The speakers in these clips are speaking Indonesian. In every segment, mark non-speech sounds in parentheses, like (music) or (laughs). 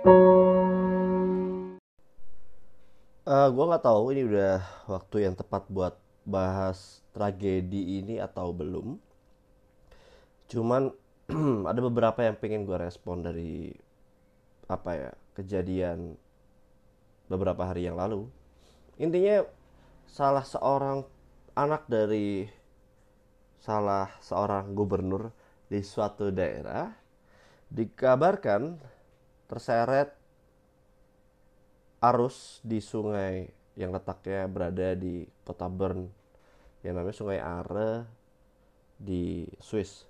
Uh, gue nggak tahu ini udah waktu yang tepat buat bahas tragedi ini atau belum. Cuman (clears throat) ada beberapa yang pengen gue respon dari apa ya kejadian beberapa hari yang lalu. Intinya salah seorang anak dari salah seorang gubernur di suatu daerah dikabarkan terseret arus di sungai yang letaknya berada di kota Bern yang namanya Sungai Are di Swiss.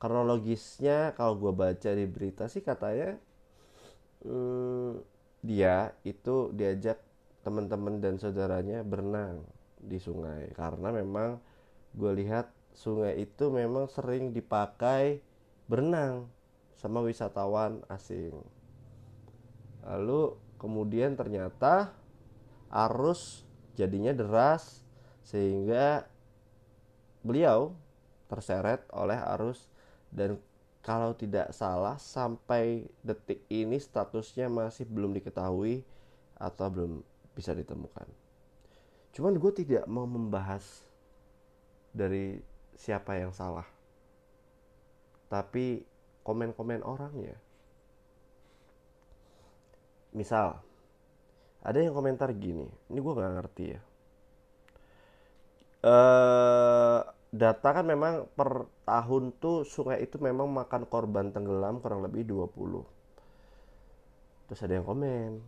Kronologisnya kalau gue baca di berita sih katanya hmm, dia itu diajak teman-teman dan saudaranya berenang di sungai karena memang gue lihat sungai itu memang sering dipakai berenang sama wisatawan asing. Lalu kemudian ternyata arus jadinya deras sehingga beliau terseret oleh arus dan kalau tidak salah sampai detik ini statusnya masih belum diketahui atau belum bisa ditemukan. Cuman gue tidak mau membahas dari siapa yang salah. Tapi komen-komen orangnya. Misal, ada yang komentar gini, ini gue gak ngerti ya. Uh, data kan memang per tahun tuh sungai itu memang makan korban tenggelam kurang lebih 20. Terus ada yang komen,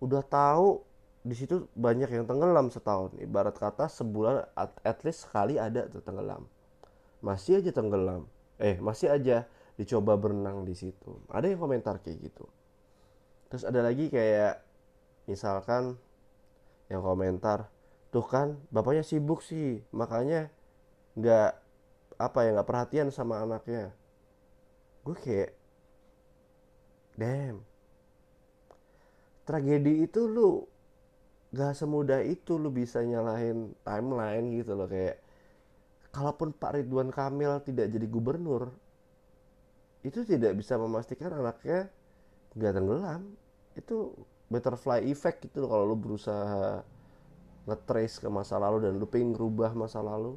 udah tahu di situ banyak yang tenggelam setahun. Ibarat kata sebulan at, at least sekali ada tuh tenggelam. Masih aja tenggelam. Eh, masih aja dicoba berenang di situ. Ada yang komentar kayak gitu. Terus ada lagi kayak misalkan yang komentar, tuh kan bapaknya sibuk sih, makanya nggak apa ya nggak perhatian sama anaknya gue kayak damn tragedi itu lu gak semudah itu lu bisa nyalahin timeline gitu loh kayak kalaupun Pak Ridwan Kamil tidak jadi gubernur itu tidak bisa memastikan anaknya gak tenggelam. Itu butterfly effect gitu loh kalau lu berusaha ngetrace ke masa lalu dan lu pengen ngerubah masa lalu.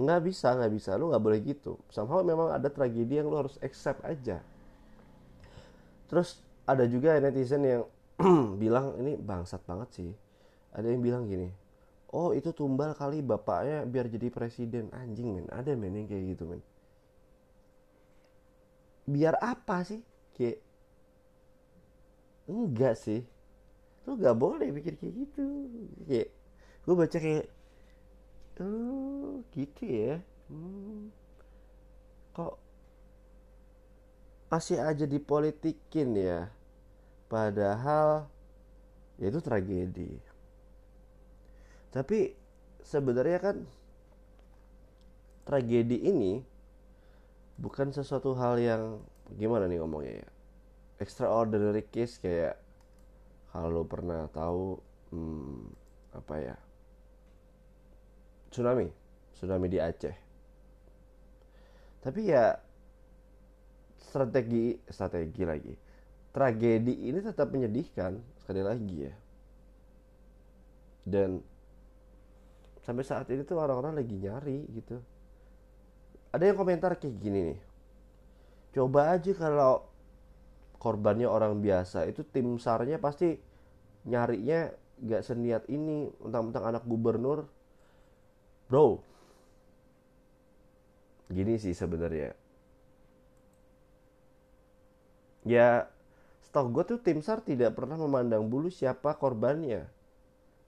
Nggak bisa nggak bisa. Lu nggak boleh gitu. Somehow memang ada tragedi yang lu harus accept aja. Terus ada juga netizen yang (clears throat) bilang ini bangsat banget sih. Ada yang bilang gini oh itu tumbal kali bapaknya biar jadi presiden. Anjing men. Ada men yang kayak gitu men biar apa sih kayak enggak sih lu nggak boleh pikir kayak gitu kayak gue baca kayak Oh gitu ya. Hmm. Kok masih aja dipolitikin ya. Padahal ya itu tragedi. Tapi sebenarnya kan tragedi ini bukan sesuatu hal yang gimana nih ngomongnya ya. Extraordinary case kayak kalau pernah tahu hmm, apa ya? Tsunami. Tsunami di Aceh. Tapi ya strategi strategi lagi. Tragedi ini tetap menyedihkan sekali lagi ya. Dan sampai saat ini tuh orang-orang lagi nyari gitu ada yang komentar kayak gini nih. Coba aja kalau korbannya orang biasa itu tim sarnya pasti nyarinya gak seniat ini tentang-tentang anak gubernur. Bro gini sih sebenarnya. Ya stok gue tuh tim sar tidak pernah memandang bulu siapa korbannya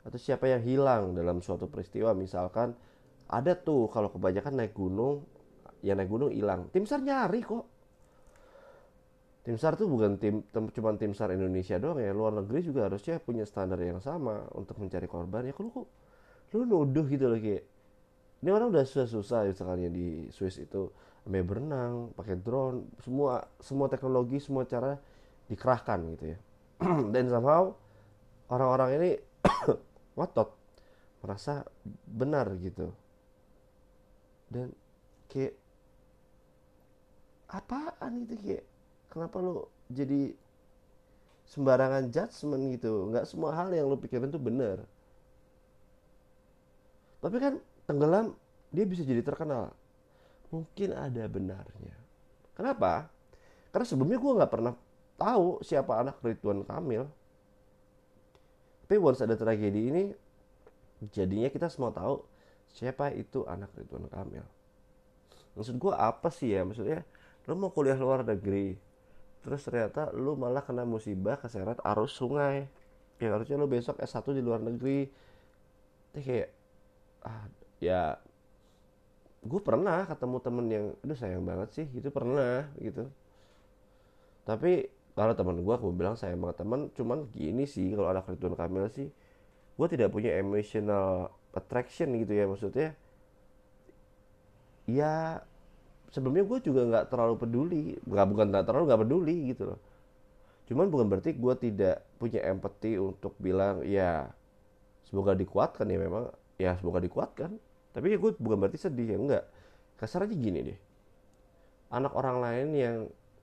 atau siapa yang hilang dalam suatu peristiwa. Misalkan ada tuh kalau kebanyakan naik gunung yang naik gunung hilang. Tim sar nyari kok. Tim sar tuh bukan tim cuma tim sar Indonesia doang ya. Luar negeri juga harusnya punya standar yang sama untuk mencari korban. Ya kalau kok lu nuduh gitu loh kayak ini orang udah susah-susah misalnya di Swiss itu. Sampai berenang pakai drone semua semua teknologi semua cara dikerahkan gitu ya. (clears throat) Dan somehow orang-orang ini (coughs) ngotot merasa benar gitu. Dan kayak apaan itu kayak kenapa lo jadi sembarangan judgement gitu? Nggak semua hal yang lo pikirin tuh bener. Tapi kan tenggelam dia bisa jadi terkenal. Mungkin ada benarnya. Kenapa? Karena sebelumnya gue nggak pernah tahu siapa anak Ridwan Kamil. Tapi once ada tragedi ini jadinya kita semua tahu siapa itu anak Ridwan Kamil. Maksud gue apa sih ya? Maksudnya lo mau kuliah luar negeri terus ternyata lu malah kena musibah keseret arus sungai. Ya harusnya lu besok S1 di luar negeri. Tapi kayak ah ya gue pernah ketemu temen yang aduh sayang banget sih gitu pernah gitu. Tapi kalau teman gue aku bilang sayang banget teman cuman gini sih kalau anak Ridwan Kamil sih gue tidak punya emotional attraction gitu ya maksudnya. Ya sebelumnya gue juga nggak terlalu peduli. Nggak bukan nggak terlalu nggak peduli gitu loh. Cuman bukan berarti gue tidak punya empati untuk bilang ya semoga dikuatkan ya memang. Ya semoga dikuatkan. Tapi ya gue bukan berarti sedih ya enggak kasar aja gini deh. Anak orang lain yang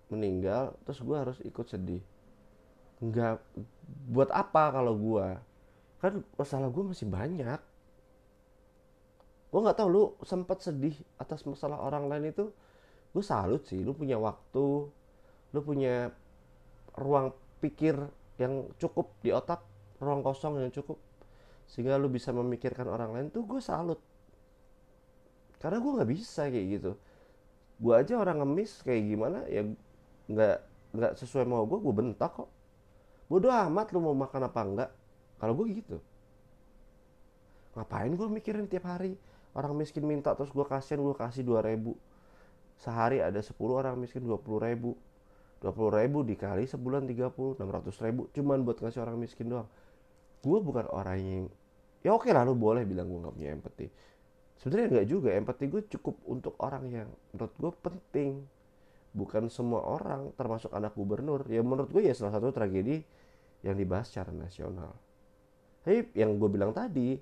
meninggal terus gue harus ikut sedih. Nggak buat apa kalau gue kan masalah gue masih banyak gue nggak tahu lu sempat sedih atas masalah orang lain itu? Gue salut sih lu punya waktu lu punya ruang pikir yang cukup di otak ruang kosong yang cukup sehingga lu bisa memikirkan orang lain tuh gue salut. Karena gue nggak bisa kayak gitu. Gue aja orang ngemis kayak gimana ya nggak nggak sesuai mau gue gue bentak kok. Bodoh amat lu mau makan apa enggak. Kalau gue gitu. Ngapain gue mikirin tiap hari orang miskin minta terus gue kasihan gue kasih 2 ribu. Sehari ada 10 orang miskin 20 ribu. 20 ribu dikali sebulan 30 600 ribu. Cuman buat ngasih orang miskin doang. Gue bukan orang yang ya oke lah lu boleh bilang gue gak punya empati. Sebenarnya nggak juga empati gue cukup untuk orang yang menurut gue penting. Bukan semua orang termasuk anak gubernur ya menurut gue ya salah satu tragedi yang dibahas secara nasional. Tapi yang gue bilang tadi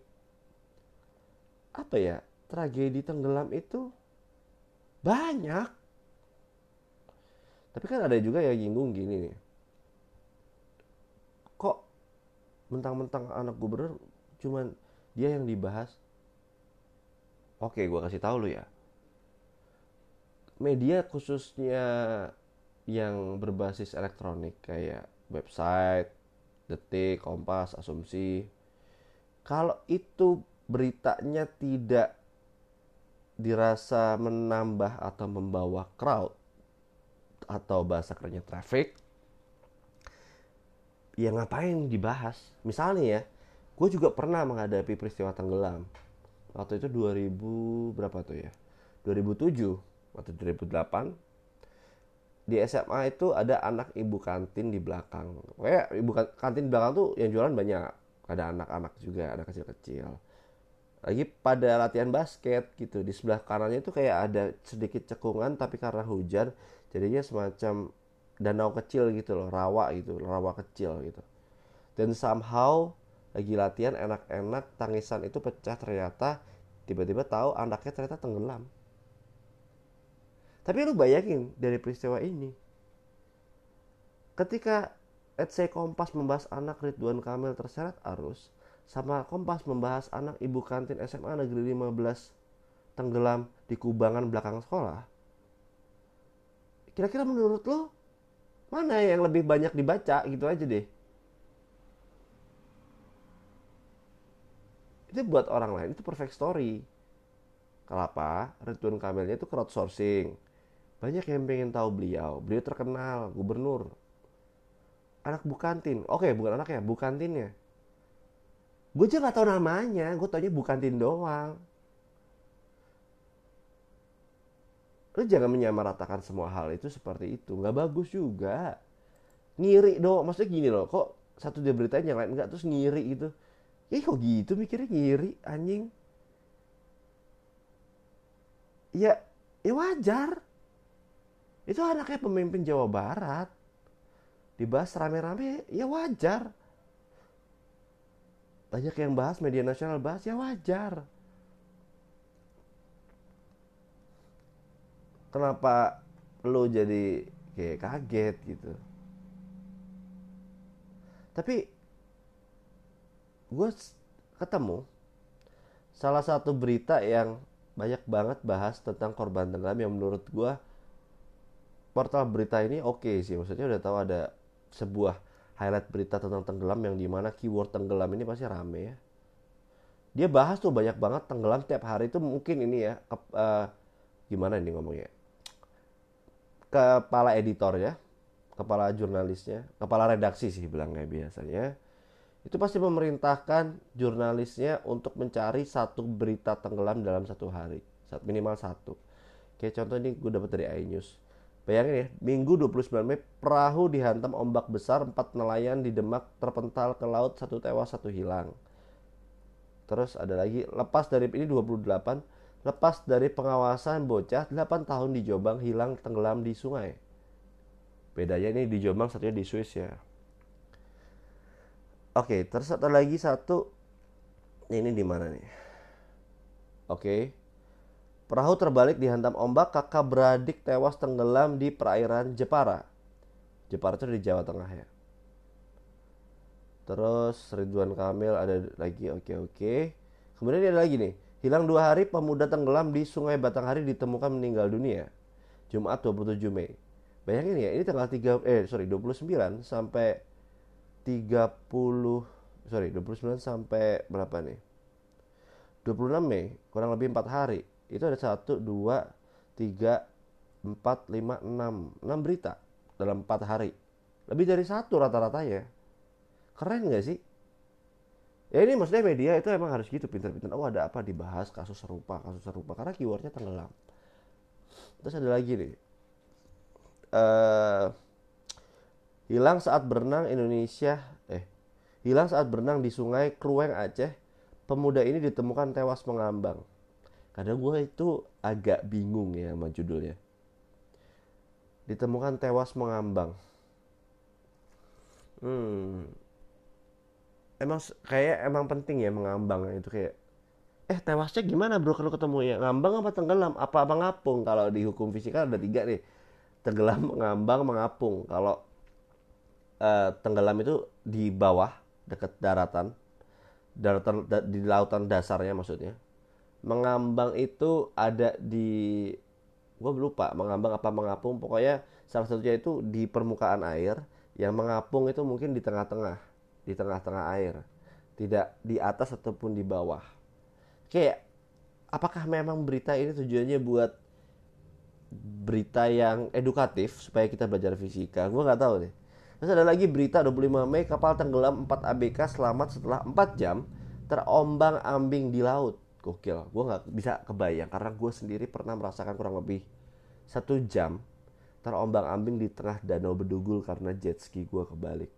apa ya tragedi tenggelam itu banyak. Tapi kan ada juga yang nyinggung gini nih. Kok mentang-mentang anak gubernur cuman dia yang dibahas? Oke gue kasih tahu lu ya. Media khususnya yang berbasis elektronik kayak website, detik, kompas, asumsi. Kalau itu beritanya tidak dirasa menambah atau membawa crowd atau bahasa kerennya traffic ya ngapain dibahas? Misalnya ya gue juga pernah menghadapi peristiwa tenggelam. Waktu itu 2000 berapa tuh ya? 2007 atau 2008 di SMA itu ada anak ibu kantin di belakang. Kayak ibu kantin di belakang tuh yang jualan banyak. Ada anak-anak juga ada kecil-kecil lagi pada latihan basket gitu. Di sebelah kanannya itu kayak ada sedikit cekungan tapi karena hujan jadinya semacam danau kecil gitu loh rawa gitu rawa kecil gitu. Dan somehow lagi latihan enak-enak tangisan itu pecah ternyata tiba-tiba tahu anaknya ternyata tenggelam. Tapi lu bayangin dari peristiwa ini ketika Let's Kompas membahas anak Ridwan Kamil terseret arus sama Kompas membahas anak ibu kantin SMA Negeri 15 tenggelam di kubangan belakang sekolah. Kira-kira menurut lo mana yang lebih banyak dibaca gitu aja deh. Itu buat orang lain itu perfect story. Kenapa? Ridwan Kamilnya itu crowdsourcing. Banyak yang pengen tahu beliau. Beliau terkenal, gubernur. Anak bukantin. Oke, bukan anak ya, bukantinnya gue aja gak tau namanya gue taunya bukan tin doang. Lu jangan menyamaratakan semua hal itu seperti itu nggak bagus juga. Ngiri dong maksudnya gini loh kok satu dia beritanya yang lain enggak terus ngiri gitu. Ya kok gitu mikirnya ngiri anjing? Ya ya wajar. Itu anaknya pemimpin Jawa Barat. Dibahas rame-rame ya wajar banyak yang bahas media nasional bahas ya wajar. Kenapa lo jadi kayak kaget gitu? Tapi gue ketemu salah satu berita yang banyak banget bahas tentang korban tenggelam yang menurut gue portal berita ini oke okay sih. Maksudnya udah tahu ada sebuah highlight berita tentang tenggelam yang di mana keyword tenggelam ini pasti rame ya. Dia bahas tuh banyak banget tenggelam tiap hari itu mungkin ini ya ke, uh, gimana ini ngomongnya? Kepala editor ya kepala jurnalisnya kepala redaksi sih bilangnya biasanya itu pasti memerintahkan jurnalisnya untuk mencari satu berita tenggelam dalam satu hari minimal satu. Kayak contoh ini gue dapat dari iNews bayangin ya minggu 29 Mei perahu dihantam ombak besar empat nelayan di Demak terpental ke laut satu tewas satu hilang terus ada lagi lepas dari ini 28 lepas dari pengawasan bocah 8 tahun di Jombang hilang tenggelam di sungai bedanya ini di Jombang satunya di Swiss ya Oke, terus ada lagi satu. Ini di mana nih? Oke. Perahu terbalik dihantam ombak, kakak beradik tewas tenggelam di perairan Jepara. Jepara itu di Jawa Tengah ya. Terus Ridwan Kamil ada lagi, oke oke. Kemudian ada lagi nih, hilang dua hari pemuda tenggelam di Sungai Batanghari ditemukan meninggal dunia. Jumat 27 Mei. Bayangin ya, ini tanggal 3 eh sorry 29 sampai 30 sorry 29 sampai berapa nih 26 Mei kurang lebih 4 hari itu ada 1 2 3 4 5 6 6 berita dalam 4 hari. Lebih dari satu rata-rata ya keren gak sih? Ya ini maksudnya media itu emang harus gitu pinter-pinter oh ada apa dibahas kasus serupa kasus serupa. Karena keywordnya tenggelam. Terus ada lagi nih. Uh, Hilang saat berenang Indonesia eh hilang saat berenang di Sungai Krueng Aceh. Pemuda ini ditemukan tewas mengambang. Karena gue itu agak bingung ya sama judulnya. Ditemukan tewas mengambang. Hmm. Emang kayak emang penting ya mengambang itu kayak eh tewasnya gimana bro? Kalau ketemu ya ngambang apa tenggelam? Apa apa ngapung kalau di hukum fisika ada tiga nih. Tenggelam (laughs) mengambang mengapung. Kalau uh, tenggelam itu di bawah dekat daratan. Daratan da, di lautan dasarnya maksudnya mengambang itu ada di gue lupa mengambang apa mengapung. Pokoknya salah satunya itu di permukaan air yang mengapung itu mungkin di tengah-tengah di tengah-tengah air tidak di atas ataupun di bawah. Kayak apakah memang berita ini tujuannya buat berita yang edukatif supaya kita belajar fisika? Gue nggak tahu deh. Terus ada lagi berita 25 Mei kapal tenggelam 4 ABK selamat setelah 4 jam terombang ambing di laut. Gokil, gue nggak bisa kebayang karena gue sendiri pernah merasakan kurang lebih satu jam terombang ambing di tengah danau Bedugul karena jet ski gue kebalik.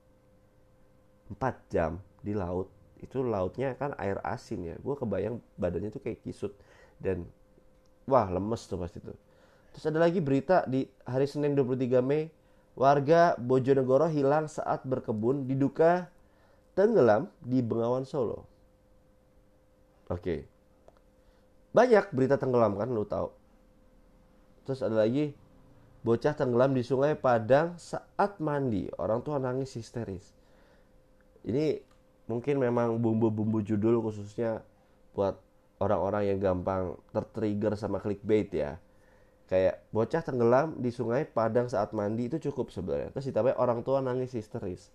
4 jam di laut itu lautnya kan air asin ya gue kebayang badannya tuh kayak kisut dan wah lemes tuh pasti tuh terus ada lagi berita di hari Senin 23 Mei Warga Bojonegoro hilang saat berkebun diduga tenggelam di Bengawan Solo. Oke. Banyak berita tenggelam kan lu tahu. Terus ada lagi bocah tenggelam di Sungai Padang saat mandi. Orang tua nangis histeris. Ini mungkin memang bumbu-bumbu judul khususnya buat orang-orang yang gampang tertrigger sama clickbait ya kayak bocah tenggelam di sungai Padang saat mandi itu cukup sebenarnya terus ditambah orang tua nangis histeris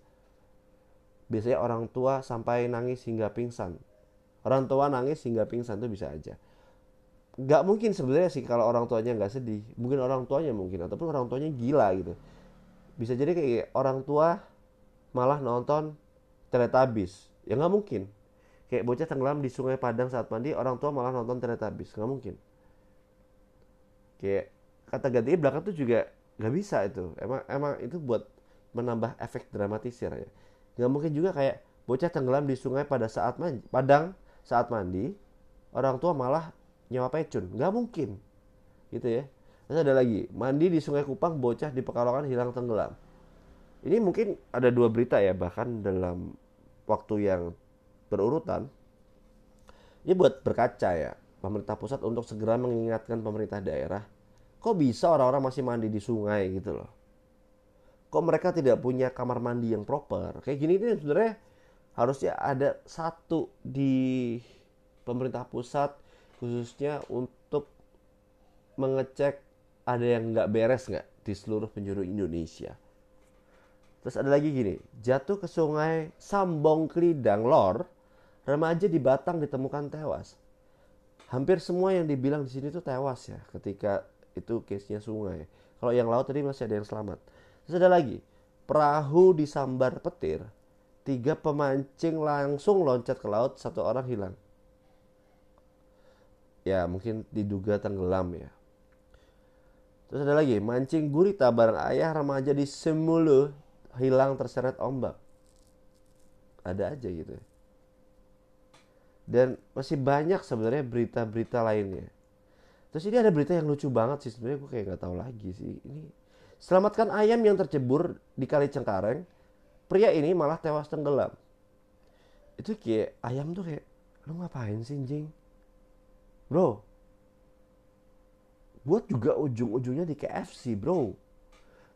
biasanya orang tua sampai nangis hingga pingsan orang tua nangis hingga pingsan itu bisa aja nggak mungkin sebenarnya sih kalau orang tuanya nggak sedih. Mungkin orang tuanya mungkin ataupun orang tuanya gila gitu. Bisa jadi kayak orang tua malah nonton Teletubbies. Ya nggak mungkin. Kayak bocah tenggelam di sungai Padang saat mandi orang tua malah nonton Teletubbies. Nggak mungkin. Kayak kata ganti belakang tuh juga nggak bisa itu. Emang emang itu buat menambah efek dramatisir ya. Nggak mungkin juga kayak bocah tenggelam di sungai pada saat mandi padang saat mandi orang tua malah nyawa pecun. Nggak mungkin. Gitu ya. Terus ada lagi mandi di sungai Kupang bocah di Pekalongan hilang tenggelam. Ini mungkin ada dua berita ya bahkan dalam waktu yang berurutan. Ini buat berkaca ya pemerintah pusat untuk segera mengingatkan pemerintah daerah kok bisa orang-orang masih mandi di sungai gitu loh? Kok mereka tidak punya kamar mandi yang proper? Kayak gini ini sebenarnya harusnya ada satu di pemerintah pusat khususnya untuk mengecek ada yang nggak beres nggak di seluruh penjuru Indonesia. Terus ada lagi gini, jatuh ke sungai Sambong Klidang Lor, remaja di Batang ditemukan tewas. Hampir semua yang dibilang di sini tuh tewas ya ketika itu case-nya sungai. Kalau yang laut tadi masih ada yang selamat. Terus ada lagi, perahu disambar petir, tiga pemancing langsung loncat ke laut, satu orang hilang. Ya mungkin diduga tenggelam ya. Terus ada lagi, mancing gurita bareng ayah remaja di Semulu hilang terseret ombak. Ada aja gitu. Dan masih banyak sebenarnya berita-berita lainnya. Terus ini ada berita yang lucu banget sih sebenarnya gue kayak nggak tahu lagi sih. Ini selamatkan ayam yang tercebur di kali Cengkareng. Pria ini malah tewas tenggelam. Itu kayak ayam tuh kayak lu ngapain sih jing? Bro, buat juga ujung-ujungnya di KFC bro.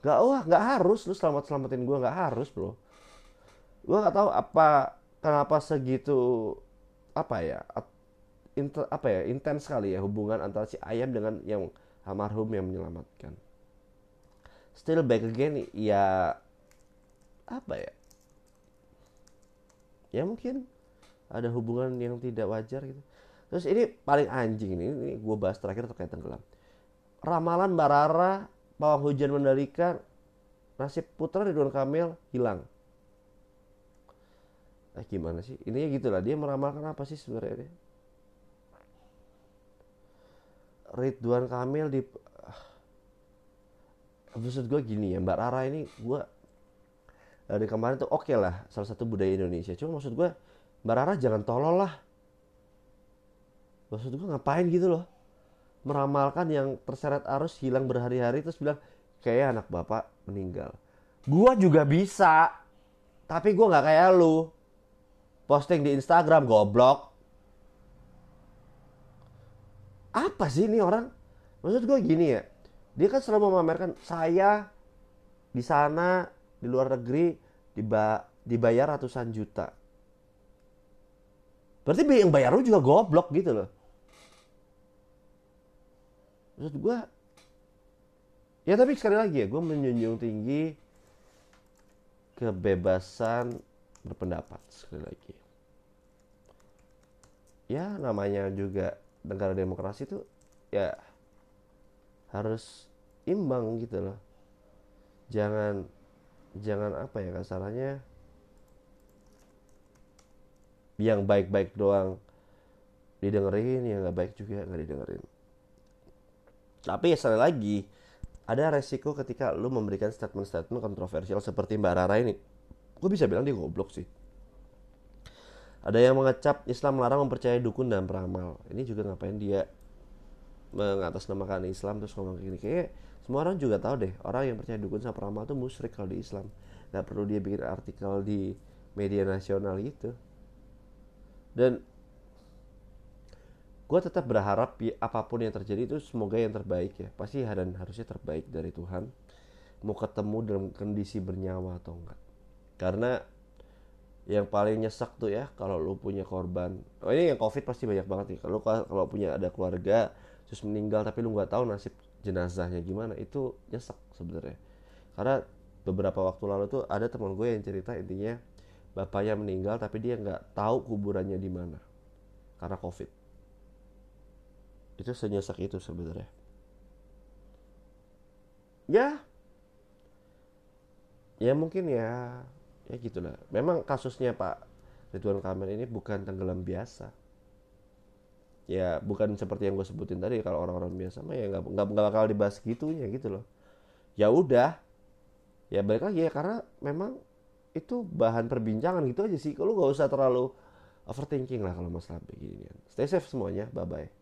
Gak wah nggak harus lu selamat selamatin gue nggak harus bro. Gue nggak tahu apa kenapa segitu apa ya inter, apa ya intens sekali ya hubungan antara si ayam dengan yang almarhum yang menyelamatkan. Still back again ya apa ya? Ya mungkin ada hubungan yang tidak wajar gitu terus ini paling anjing ini, ini gue bahas terakhir terkait tenggelam ramalan Mbak Rara pawang hujan mendalikan nasib putra Ridwan Kamil hilang. Eh gimana sih? Ini ya gitulah dia meramalkan apa sih sebenarnya? Ridwan Kamil di maksud gue gini ya Mbak Rara ini gue dari kemarin tuh oke okay lah salah satu budaya Indonesia cuma maksud gue Mbak Rara jangan tolol lah maksud gue ngapain gitu loh meramalkan yang terseret arus hilang berhari-hari terus bilang kayak anak bapak meninggal. Gua juga bisa, tapi gua nggak kayak lu. Posting di Instagram goblok. Apa sih ini orang? Maksud gue gini ya, dia kan selalu memamerkan saya di sana di luar negeri dibayar ratusan juta. Berarti yang bayar lu juga goblok gitu loh maksud gue ya tapi sekali lagi ya gue menjunjung tinggi kebebasan berpendapat sekali lagi. Ya namanya juga negara demokrasi itu ya harus imbang gitu loh. Jangan jangan apa ya kasarannya yang baik-baik doang didengerin yang nggak baik juga nggak didengerin tapi sekali lagi, ada resiko ketika lu memberikan statement-statement kontroversial seperti Mbak Rara ini. Gue bisa bilang dia goblok sih. Ada yang mengecap Islam melarang mempercayai dukun dan peramal. Ini juga ngapain dia mengatasnamakan Islam terus ngomong kayak gini. Kayak semua orang juga tahu deh, orang yang percaya dukun sama peramal itu musyrik kalau di Islam. Gak perlu dia bikin artikel di media nasional gitu. Dan gue tetap berharap ya, apa pun yang terjadi itu semoga yang terbaik ya. Pasti dan harusnya terbaik dari Tuhan. Mau ketemu dalam kondisi bernyawa atau enggak. Karena yang paling nyesek tuh ya kalau lu punya korban. Oh ini yang covid pasti banyak banget nih. Kalau kalau punya ada keluarga terus meninggal tapi lu nggak tahu nasib jenazahnya gimana itu nyesek sebenarnya. Karena beberapa waktu lalu tuh ada teman gue yang cerita intinya bapaknya meninggal tapi dia nggak tahu kuburannya di mana karena covid itu senyesek itu sebenarnya. Ya. Ya mungkin ya ya gitulah. Memang kasusnya Pak Ridwan Kamil ini bukan tenggelam biasa. Ya bukan seperti yang gue sebutin tadi kalau orang-orang biasa mah ya nggak nggak bakal dibahas gitunya gitu loh. Ya udah. Ya balik lagi ya karena memang itu bahan perbincangan gitu aja sih. Kalau nggak usah terlalu overthinking lah kalau masalah begini stay safe semuanya. Bye bye